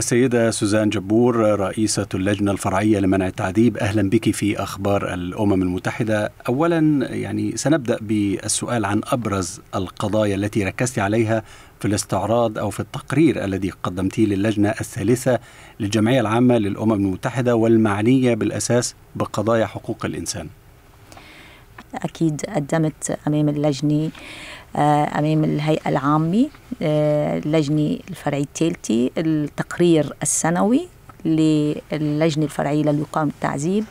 السيدة سوزان جبور رئيسة اللجنة الفرعية لمنع التعذيب. أهلا بك في أخبار الأمم المتحدة. أولا يعني سنبدأ بالسؤال عن أبرز القضايا التي ركزت عليها في الاستعراض أو في التقرير الذي قدمتيه للجنة الثالثة للجمعية العامة للأمم المتحدة والمعنية بالأساس بقضايا حقوق الإنسان. أكيد قدمت أمام اللجنة. أمام الهيئة العامة آه، اللجنة الفرعية الثالثة التقرير السنوي للجنة الفرعية للوقاية من التعذيب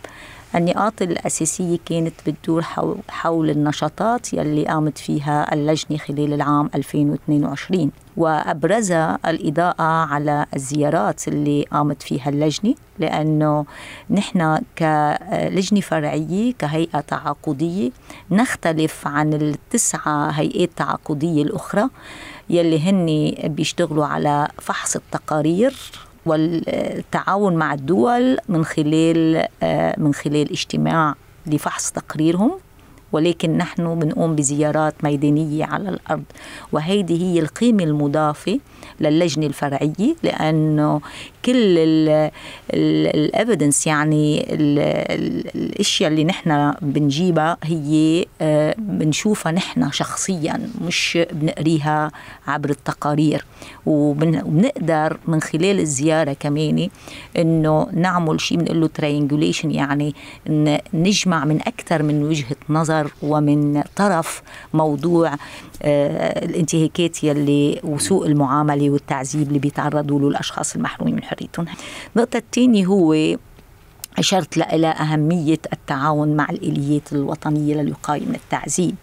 النقاط الأساسية كانت بتدور حول النشاطات يلي قامت فيها اللجنة خلال العام 2022 وأبرزها الإضاءة على الزيارات اللي قامت فيها اللجنة لأنه نحن كلجنة فرعية كهيئة تعاقدية نختلف عن التسعة هيئات تعاقدية الأخرى يلي هن بيشتغلوا على فحص التقارير والتعاون مع الدول من خلال آه، من خلال اجتماع لفحص تقريرهم ولكن نحن بنقوم بزيارات ميدانية على الأرض. وهيدي هي القيمة المضافة للجنة الفرعية لأنه كل الأفيدنس يعني ال الأشياء اللي نحن بنجيبها هي آه، بنشوفها نحن شخصيا مش بنقريها عبر التقارير. وبنقدر من خلال الزيارة كمان إنه نعمل شيء بنقول له ترينجوليشن يعني نجمع من أكثر من وجهة نظر ومن طرف موضوع آه، الانتهاكات يلي وسوء المعاملة والتعذيب اللي بيتعرضوا له الأشخاص المحرومين. من حريتهم النقطه الثانية هو أشرت إلى أهمية التعاون مع الإليات الوطنية للوقاية من التعذيب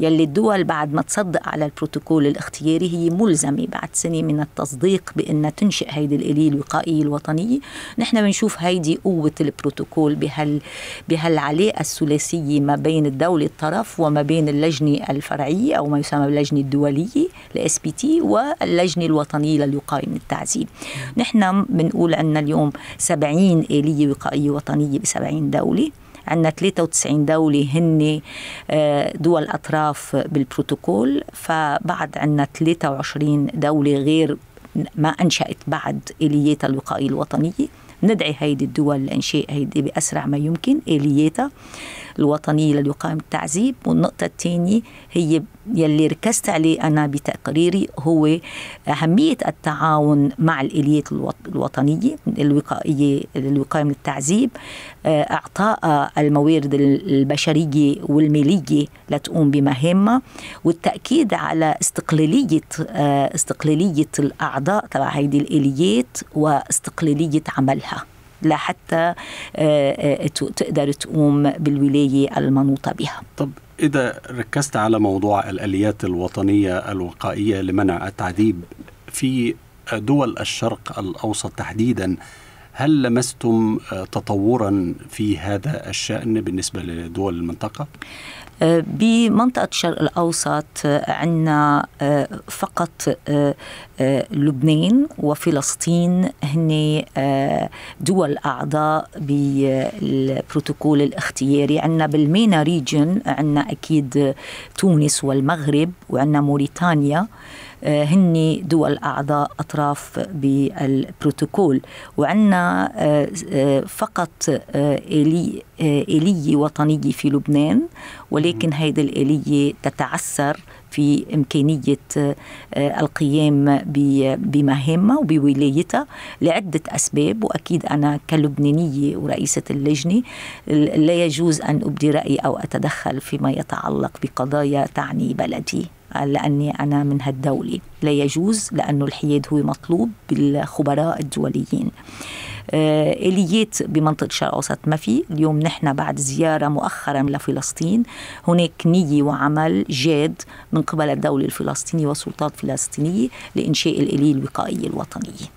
يلي الدول بعد ما تصدق على البروتوكول الاختياري هي ملزمة بعد سنة من التصديق بأنها تنشئ هيدي الإلية الوقائية الوطنية. نحن بنشوف هيدي قوة البروتوكول بهال بهالعلاقة الثلاثية ما بين الدولة الطرف وما بين اللجنة الفرعية أو ما يسمى باللجنة الدولية ال SPT واللجنة الوطنية للوقاية من التعذيب نحن بنقول عندنا اليوم 70 آلية وقائية وطنية ب 70 دولة. عندنا 93 دولة هن آه، دول أطراف بالبروتوكول. فبعد عندنا 23 دولة غير ما أنشأت بعد إلياتها الوقائية الوطنية. ندعي هيدي الدول لإنشاء هيدي بأسرع ما يمكن إلياتها. الوطنية للوقاية من التعذيب والنقطة الثانية هي يلي ركزت عليه أنا بتقريري هو أهمية التعاون مع الإليات الوطنية الوقائية للوقاية من التعذيب آه، إعطاء الموارد البشرية والمالية لتقوم بمهامها والتأكيد على استقلالية آه، استقلالية الأعضاء تبع هذه الإليات واستقلالية عملها. لحتى آه، تقدر تقوم بالولاية المنوطة بها. طب إذا ركزت على موضوع الآليات الوطنية الوقائية لمنع التعذيب في دول الشرق الأوسط تحديدا هل لمستم تطورا في هذا الشأن بالنسبة لدول المنطقة؟ بمنطقة الشرق الأوسط عندنا آه، فقط آه، آه، لبنان وفلسطين. هن دول أعضاء بالبروتوكول الاختياري. عندنا بالمينا ريجن عندنا أكيد تونس والمغرب وعندنا موريتانيا. آه، هن دول أعضاء أطراف بالبروتوكول. وعندنا آه، آه، فقط إلية وطنية في لبنان ولكن هذه الإلية تتعثر في إمكانية القيام بمهامها وبولايتها لعدة أسباب. وأكيد أنا كلبنانية ورئيسة اللجنة لا يجوز أن أبدي رأيي أو أتدخل فيما يتعلق بقضايا تعني بلدي. لأني أنا من هالدولة. لا يجوز لأنه الحياد هو مطلوب بالخبراء الدوليين. آه، إليات بمنطقة الشرق الأوسط ما في. اليوم نحن بعد زيارة مؤخرا لفلسطين. هناك نية وعمل جاد من قبل الدولة الفلسطينية والسلطات الفلسطينية لإنشاء الإلية الوقائية الوطنية.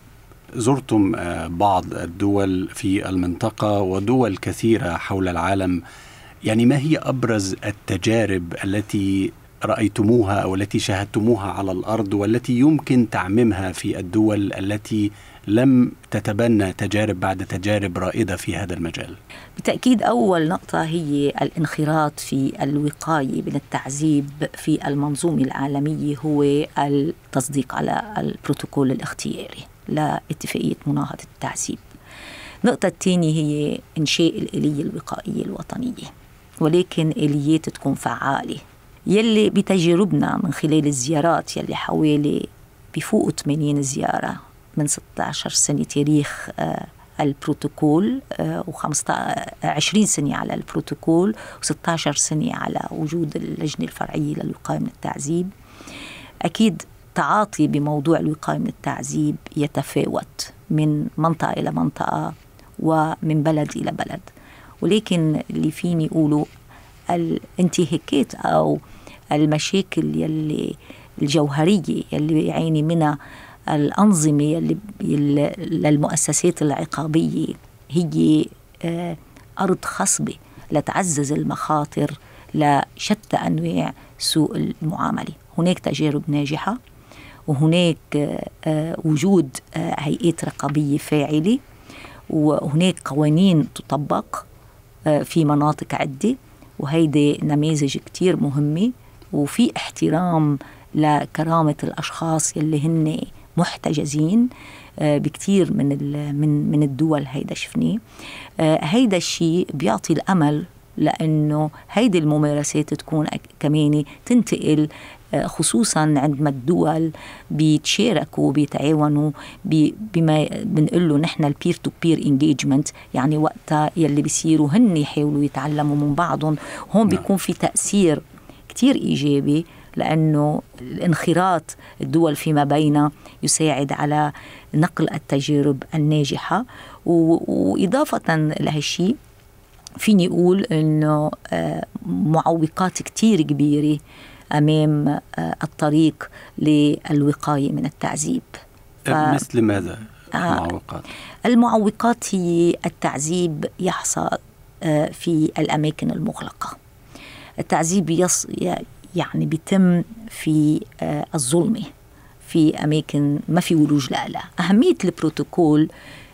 زرتم آه، بعض الدول في المنطقة ودول كثيرة حول العالم. يعني ما هي أبرز التجارب التي رأيتموها أو التي شاهدتموها على الأرض والتي يمكن تعميمها في الدول التي لم تتبنى تجارب بعد تجارب رائدة في هذا المجال. بالتأكيد أول نقطة هي الانخراط في الوقاية من التعذيب في المنظومه العالميه هو التصديق على البروتوكول الاختياري. لاتفاقية مناهضة التعذيب النقطة الثانية هي إنشاء الآلية الوقائية الوطنية ولكن آليات تكون فعالة يلي بتجاربنا من خلال الزيارات يلي حوالي بفوق 80 زيارة من 16 سنة تاريخ آه، البروتوكول و15 20 سنة على البروتوكول و16 سنة على وجود اللجنة الفرعية للوقاية من التعذيب. أكيد تعاطي بموضوع الوقاية من التعذيب يتفاوت من منطقة إلى منطقة ومن بلد إلى بلد. ولكن اللي فيني أقوله الانتهاكات أو المشاكل يلي الجوهرية يلي يعاني منها الأنظمة يلي للمؤسسات العقابية هي آه، أرض خصبة لتعزز المخاطر لشتى أنواع سوء المعاملة. هناك تجارب ناجحة وهناك آه، وجود آه، هيئات رقابية فاعلة وهناك قوانين تطبق في مناطق عدة وهيدي نماذج كتير مهمة وفي احترام لكرامة الأشخاص يلي هن محتجزين آه، بكثير من من من الدول هيدا شفناه هيدا الشيء بيعطي الأمل لأنه هيدي الممارسات تكون كمان تنتقل آه، خصوصا عندما الدول بيتشاركوا بيتعاونوا بما بنقول له نحن ال peer-to-peer engagement يعني وقتها يلي بيصيروا هن يحاولوا يتعلموا من بعضهم هون نعم. بيكون في تأثير كتير إيجابي لأنه الانخراط الدول فيما بينها يساعد على نقل التجارب الناجحة. وإضافة لهالشيء فيني أقول أنه آه، معوقات كتير كبيرة أمام آه، الطريق للوقاية من التعذيب. ف... مثل ماذا المعوقات؟ المعوقات هي التعذيب يحصل في الأماكن المغلقة. التعذيب يص... يعني بيتم في آه، الظلمة في أماكن ما في ولوج لها أهمية البروتوكول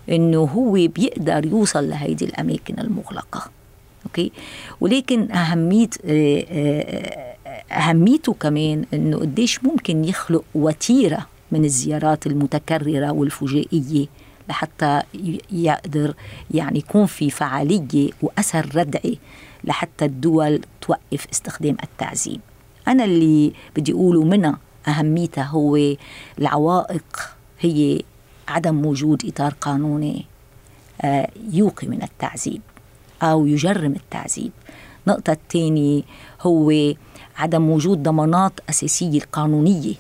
إنه هو بيقدر يوصل لهيدي الأماكن المغلقة. أوكي؟ ولكن أهمية آه، آه، أهميته كمان إنه قديش ممكن يخلق وتيرة من الزيارات المتكررة والفجائية لحتى يقدر يعني يكون في فعالية وأثر ردعي لحتى الدول توقف استخدام التعذيب. أنا اللي بدي أقوله منها أهميتها هو العوائق هي عدم وجود إطار قانوني آه، يوقي من التعذيب أو يجرم التعذيب. النقطة الثانية هو عدم وجود ضمانات أساسية قانونية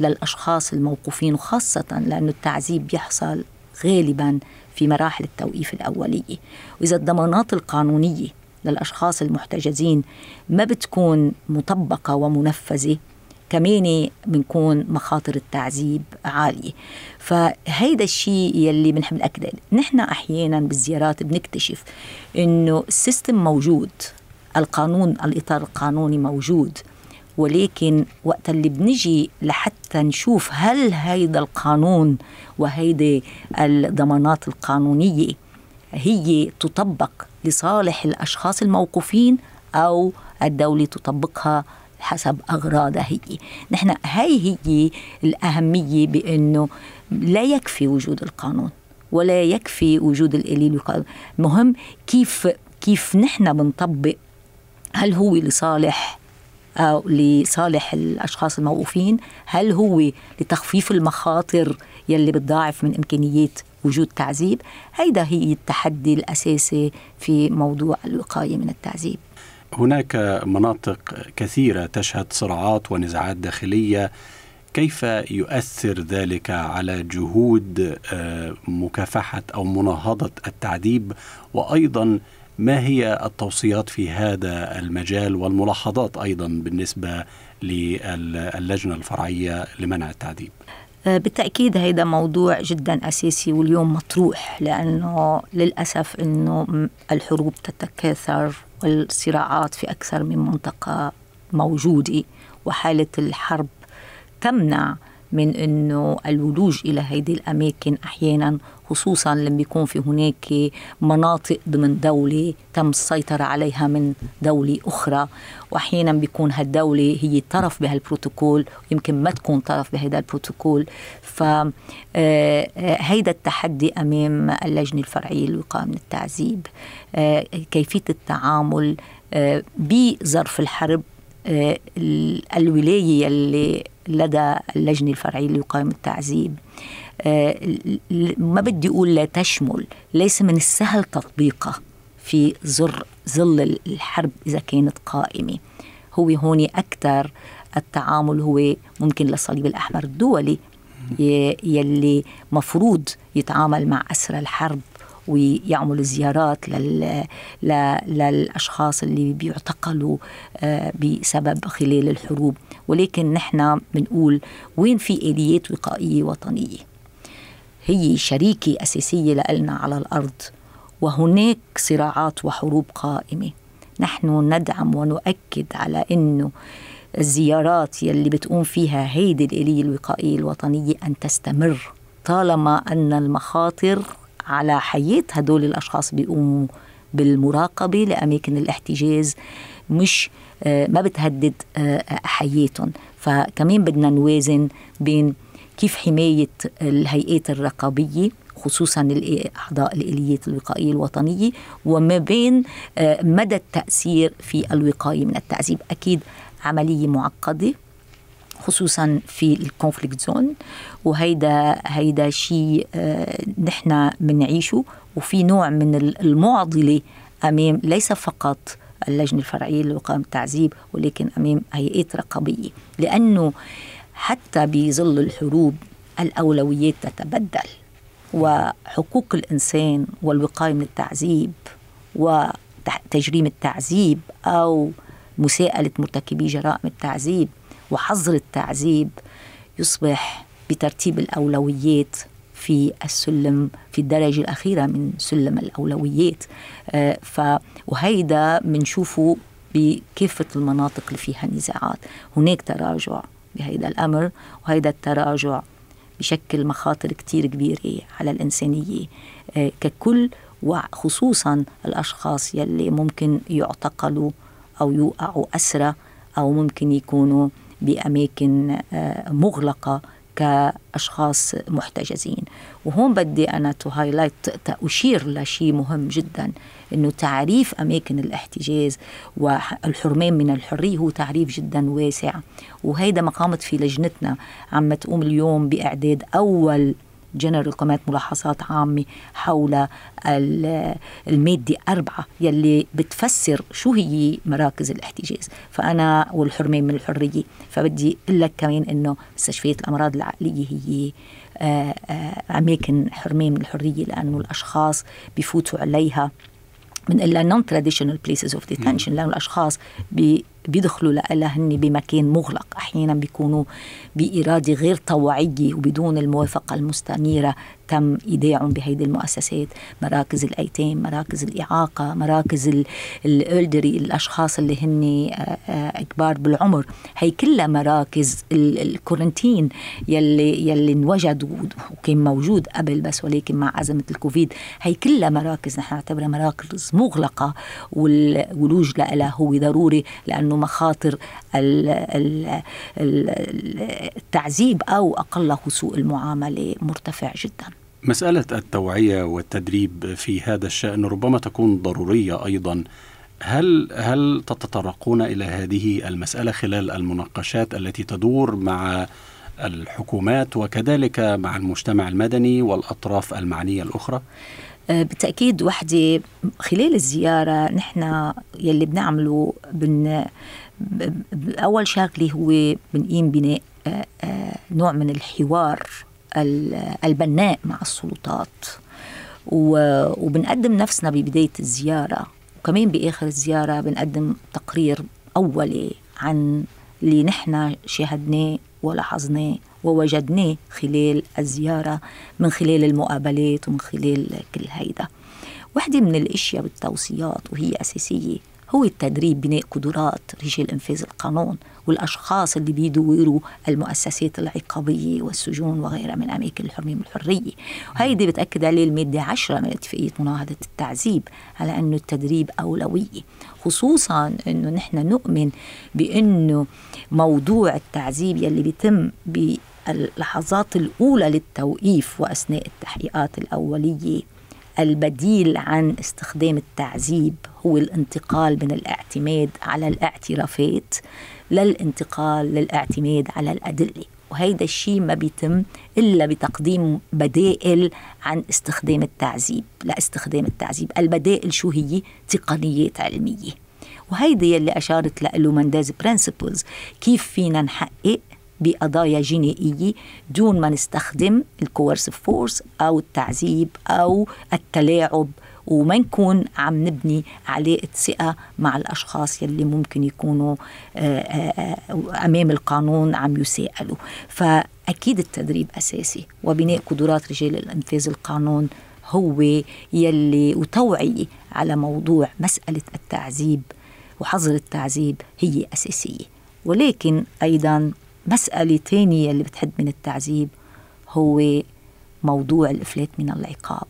للأشخاص الموقوفين وخاصة لأن التعذيب بيحصل غالبا في مراحل التوقيف الأولية. وإذا الضمانات القانونية للأشخاص المحتجزين ما بتكون مطبقة ومنفذة كمان بنكون مخاطر التعذيب عالية. فهيدا الشيء يلي بنحب نأكد نحن أحيانا بالزيارات بنكتشف إنه السيستم موجود القانون الإطار القانوني موجود ولكن وقت اللي بنجي لحتى نشوف هل هيدا القانون وهيدي الضمانات القانونية هي تطبق لصالح الأشخاص الموقوفين أو الدولة تطبقها حسب أغراضها. هي نحن هاي هي الأهمية بأنه لا يكفي وجود القانون ولا يكفي وجود الإليل مهم كيف كيف نحن بنطبق هل هو لصالح أو لصالح الأشخاص الموقوفين هل هو لتخفيف المخاطر يلي بتضاعف من إمكانيات وجود تعذيب؟ هيدا هي التحدي الأساسي في موضوع الوقاية من التعذيب. هناك مناطق كثيرة تشهد صراعات ونزاعات داخلية. كيف يؤثر ذلك على جهود آه، مكافحة أو مناهضة التعذيب؟ وأيضا ما هي التوصيات في هذا المجال والملاحظات أيضا بالنسبة للجنة الفرعية لمنع التعذيب؟ آه، بالتأكيد هذا موضوع جدا أساسي واليوم مطروح لأنه للأسف أنه الحروب تتكاثر والصراعات في أكثر من منطقة موجودة وحالة الحرب تمنع من إنه الولوج إلى هذه الأماكن أحيانا خصوصا لما بيكون في هناك مناطق ضمن دولة تم السيطرة عليها من دولة أخرى. وأحيانا بيكون هالدولة هي طرف بهالبروتوكول ويمكن ما تكون طرف بهذا البروتوكول. فهيدا آه، التحدي أمام اللجنة الفرعية للوقاية من التعذيب. آه، كيفية التعامل آه، بظرف الحرب الولاية اللي لدى اللجنة الفرعية للوقاية من التعذيب. آه، ما بدي أقول لا تشمل ليس من السهل تطبيقها في زر ظل الحرب إذا كانت قائمة. هو هون أكثر التعامل هو ممكن للصليب الأحمر الدولي يلي مفروض يتعامل مع أسرى الحرب ويعمل زيارات لل... للأشخاص اللي بيعتقلوا آه، بسبب خلال الحروب. ولكن نحن بنقول وين في آليات وقائية وطنية؟ هي شريكة أساسية لنا على الأرض. وهناك صراعات وحروب قائمة. نحن ندعم ونؤكد على أنه الزيارات يلي بتقوم فيها هيدي الآلية الوقائية الوطنية أن تستمر طالما أن المخاطر على حياة هدول الأشخاص بيقوموا بالمراقبة لأماكن الاحتجاز مش آه، ما بتهدد آه، حياتهم. فكمان بدنا نوازن بين كيف حماية الهيئات الرقابية خصوصا أعضاء الآليات الوقائية الوطنية وما بين آه، مدى التأثير في الوقاية من التعذيب. أكيد عملية معقدة خصوصا في ال conflict zone وهيدا هيدا شيء آه، نحن بنعيشه وفي نوع من المعضلة أمام ليس فقط اللجنة الفرعية للوقاية من التعذيب ولكن أمام هيئات رقابية. لأنه حتى بظل الحروب الأولويات تتبدل وحقوق الإنسان والوقاية من التعذيب وتجريم التعذيب أو مساءلة مرتكبي جرائم التعذيب وحظر التعذيب يصبح بترتيب الأولويات في السلم في الدرجة الأخيرة من سلم الأولويات. آه، ف وهيدا بنشوفه بكافة المناطق اللي فيها نزاعات. هناك تراجع. بهيدا الأمر وهيدا التراجع بشكل مخاطر كتير كبيرة على الإنسانية آه، ككل وخصوصا الأشخاص يلي ممكن يعتقلوا أو يوقعوا أسرى أو ممكن يكونوا بأماكن آه، مغلقة كأشخاص محتجزين. وهون بدي أنا to highlight أشير لشيء مهم جدا أنه تعريف أماكن الاحتجاز والحرمان من الحرية هو تعريف جدا واسع. وهيدا ما قامت في لجنتنا. عم تقوم اليوم بإعداد أول general comment ملاحظات عامة حول المادة أربعة يلي بتفسر شو هي مراكز الاحتجاز. فأنا والحرمان من الحرية فبدي أقول لك كمان إنه مستشفيات الأمراض العقلية هي آه، آه، أماكن حرمان من الحرية لأنه الأشخاص بفوتوا عليها. من ال non-traditional places of detention لأنه الأشخاص بيدخلوا لها هن بمكان مغلق. أحيانا بيكونوا باراده غير طوعيه وبدون الموافقة المستنيره تم إيداعهم بهيدي المؤسسات مراكز الأيتام مراكز الإعاقة مراكز ال elderly الأشخاص اللي هن آه، آه، كبار بالعمر. هي كلها مراكز الكورنتين يلي يلي انوجد وكان موجود قبل بس ولكن مع ازمه الكوفيد. هي كلها مراكز نحن نعتبرها مراكز مغلقة والولوج لها هو ضروري لأنه مخاطر التعذيب أو أقله سوء المعاملة مرتفع جدا. مسألة التوعية والتدريب في هذا الشأن ربما تكون ضرورية أيضا هل هل تتطرقون إلى هذه المسألة خلال المناقشات التي تدور مع الحكومات وكذلك مع المجتمع المدني والأطراف المعنية الأخرى؟ أه، بالتأكيد وحدة خلال الزيارة نحن يلي بنعمله بن أول شغلة هو بنقيم بناء أه، أه، نوع من الحوار البناء مع السلطات. وبنقدم نفسنا ببداية الزيارة. وكمان بآخر الزيارة بنقدم تقرير أولي عن اللي نحن شاهدناه ولاحظناه ووجدناه خلال الزيارة من خلال المقابلات ومن خلال كل هيدا. واحدة من الأشياء بالتوصيات وهي أساسية هو التدريب بناء قدرات رجال إنفاذ القانون والأشخاص اللي بيدوروا المؤسسات العقابية والسجون وغيرها من أماكن الحرية والحرية. وهيدي بتأكد عليه المادة 10 من اتفاقية مناهضة التعذيب على أنه التدريب أولوية خصوصا أنه نحن نؤمن بأنه موضوع التعذيب يلي بيتم باللحظات الأولى للتوقيف وأثناء التحقيقات الأولية البديل عن استخدام التعذيب هو الانتقال من الاعتماد على الاعترافات للانتقال للاعتماد على الأدلة. وهيدا الشيء ما بيتم إلا بتقديم بدائل عن استخدام التعذيب لاستخدام التعذيب. البدائل شو هي؟ تقنيات علمية. وهيدي يلي أشارت له Méndez Principles كيف فينا نحقق بقضايا جنائية دون ما نستخدم ال coercive force أو التعذيب أو التلاعب وما نكون عم نبني علاقة ثقة مع الأشخاص يلي ممكن يكونوا آه، آه، آه، أمام القانون عم يساءلوا. فأكيد التدريب أساسي وبناء قدرات رجال الإنفاذ القانون هو يلي وتوعية على موضوع مسألة التعذيب وحظر التعذيب هي أساسية. ولكن أيضا مسألة تانية اللي بتحد من التعذيب هو موضوع الإفلات من العقاب.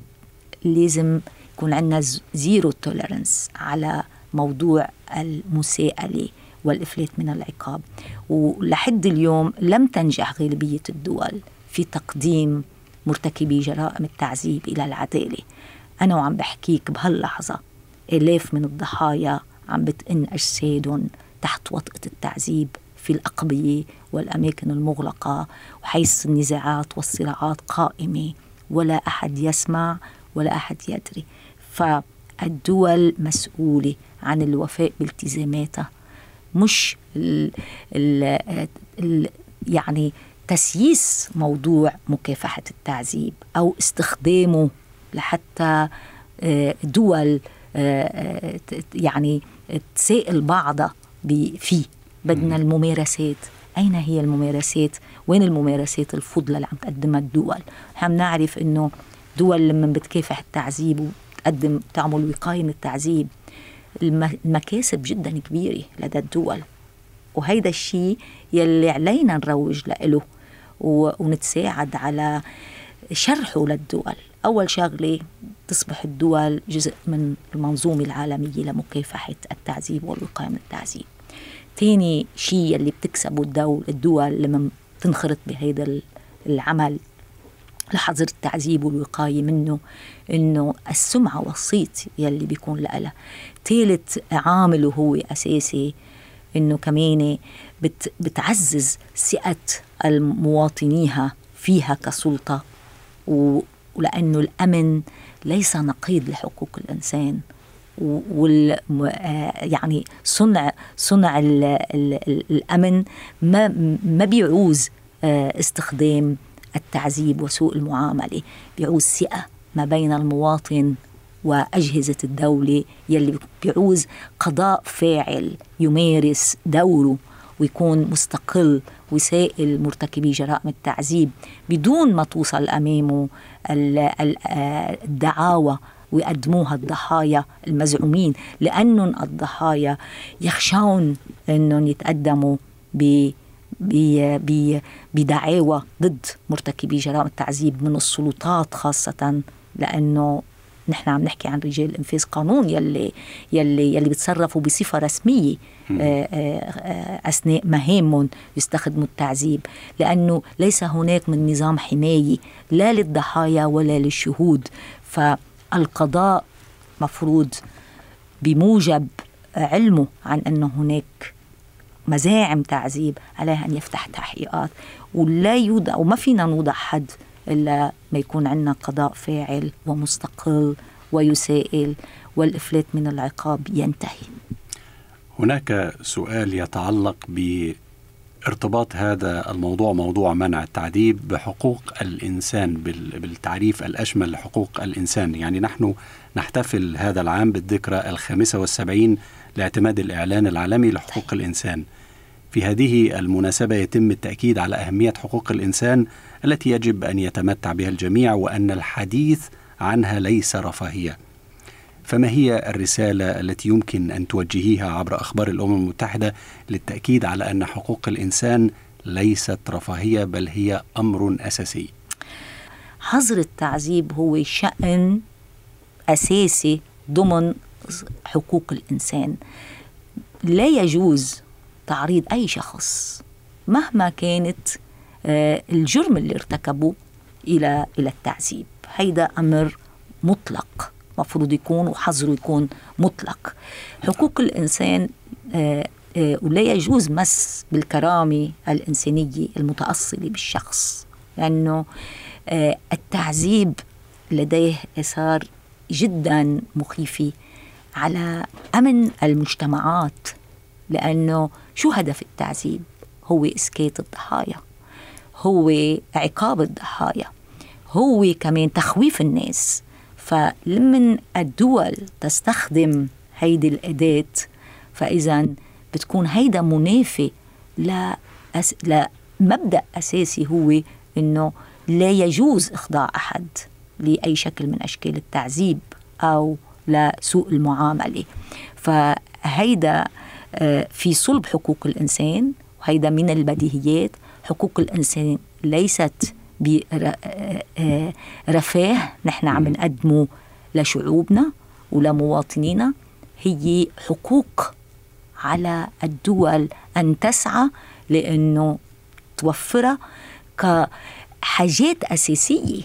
لازم يكون عندنا zero tolerance على موضوع المساءلة والإفلات من العقاب. ولحد اليوم لم تنجح غالبية الدول في تقديم مرتكبي جرائم التعذيب إلى العدالة. أنا وعم بحكيك بهاللحظة آلاف من الضحايا عم بتئن أجسادهم تحت وطأة التعذيب. في الأقبية والأماكن المغلقة وحيث النزاعات والصراعات قائمة ولا أحد يسمع ولا أحد يدري. فالدول مسؤولة عن الوفاء بالتزاماتها مش ال ال ال يعني تسييس موضوع مكافحة التعذيب أو استخدامه لحتى آه، دول آه، آه، يعني تسائل بعضها فيه. بدنا الممارسات. أين هي الممارسات؟ وين الممارسات الفضلة اللي عم تقدمها الدول؟ عم نعرف أنه دول لما بتكافح التعذيب وتقدم تعمل وقاية من التعذيب المكاسب جدا كبيرة لدى الدول. وهيدا الشيء يلي علينا نروج له ونتساعد على شرحه للدول. أول شغلة تصبح الدول جزء من المنظومة العالمية لمكافحة التعذيب والوقاية من التعذيب. تاني شيء اللي بتكسبه الدول الدول لما تنخرط بهيدا العمل لحظر التعذيب والوقاية منه إنه السمعة والصيت يلي بيكون لها. ثالث عامل وهو أساسي إنه كمان بت بتعزز ثقة المواطنيها فيها كسلطة ولأنه الأمن ليس نقيض لحقوق الإنسان. وال يعني صنع صنع ال ال الأمن ما ما بيعوز آه، استخدام التعذيب وسوء المعاملة بيعوز ثقة ما بين المواطن وأجهزة الدولة يلي بيعوز قضاء فاعل يمارس دوره ويكون مستقل ويسائل مرتكبي جرائم التعذيب بدون ما توصل أمامه آه، الدعاوى ويقدموها الضحايا المزعومين لأنهم الضحايا يخشون أنهم يتقدموا ب بدعاوى ضد مرتكبي جرائم التعذيب من السلطات خاصة لأنه نحن عم نحكي عن رجال انفاذ قانون يلي يلي يلي بتصرفوا بصفة رسمية آه، آه، أثناء مهامهم يستخدموا التعذيب. لأنه ليس هناك من نظام حماية لا للضحايا ولا للشهود. ف القضاء مفروض بموجب علمه عن أنه هناك مزاعم تعذيب عليه أن يفتح تحقيقات. ولا يوضع وما فينا نوضع حد إلا ما يكون عندنا قضاء فاعل ومستقل ويسائل والإفلات من العقاب ينتهي. هناك سؤال يتعلق ب ارتباط هذا الموضوع موضوع منع التعذيب بحقوق الإنسان بالتعريف الأشمل لحقوق الإنسان، يعني نحن نحتفل هذا العام بالذكرى الخامسة والسبعين لاعتماد الإعلان العالمي لحقوق الإنسان. في هذه المناسبة يتم التأكيد على أهمية حقوق الإنسان التي يجب أن يتمتع بها الجميع وأن الحديث عنها ليس رفاهية. فما هي الرسالة التي يمكن أن توجهيها عبر أخبار الأمم المتحدة للتأكيد على أن حقوق الإنسان ليست رفاهية بل هي أمر أساسي؟ حظر التعذيب هو شأن أساسي ضمن حقوق الإنسان. لا يجوز تعريض أي شخص مهما كانت آه، الجرم اللي ارتكبه إلى إلى التعذيب. هيدا أمر مطلق. مفروض يكون وحظره يكون مطلق. حقوق الإنسان آه، آه، ولا يجوز مس بالكرامة الإنسانية المتأصلة بالشخص لأنه التعذيب لديه آثار جدا مخيفة على أمن المجتمعات لأنه شو هدف التعذيب؟ هو إسكات الضحايا هو عقاب الضحايا هو كمان تخويف الناس. فلمن الدول تستخدم هيدي الأداة فإذا بتكون هيدا منافي. لمبدأ أساسي هو إنه لا يجوز إخضاع أحد لأي شكل من أشكال التعذيب أو لسوء المعاملة فهيدا آه، في صلب حقوق الإنسان وهيدا من البديهيات حقوق الإنسان ليست برفاه آه، آه، نحن عم نقدمه لشعوبنا ولمواطنينا. هي حقوق على الدول أن تسعى لأنه توفرها كحاجات أساسية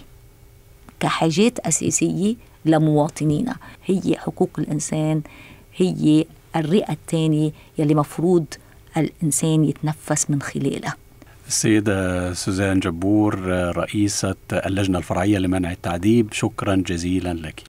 كحاجات أساسية لمواطنينا. هي حقوق الإنسان هي الرئة الثانية يلي مفروض الإنسان يتنفس من خلالها. السيدة سوزان جبور رئيسة اللجنة الفرعية لمنع التعذيب. شكرا جزيلا لك.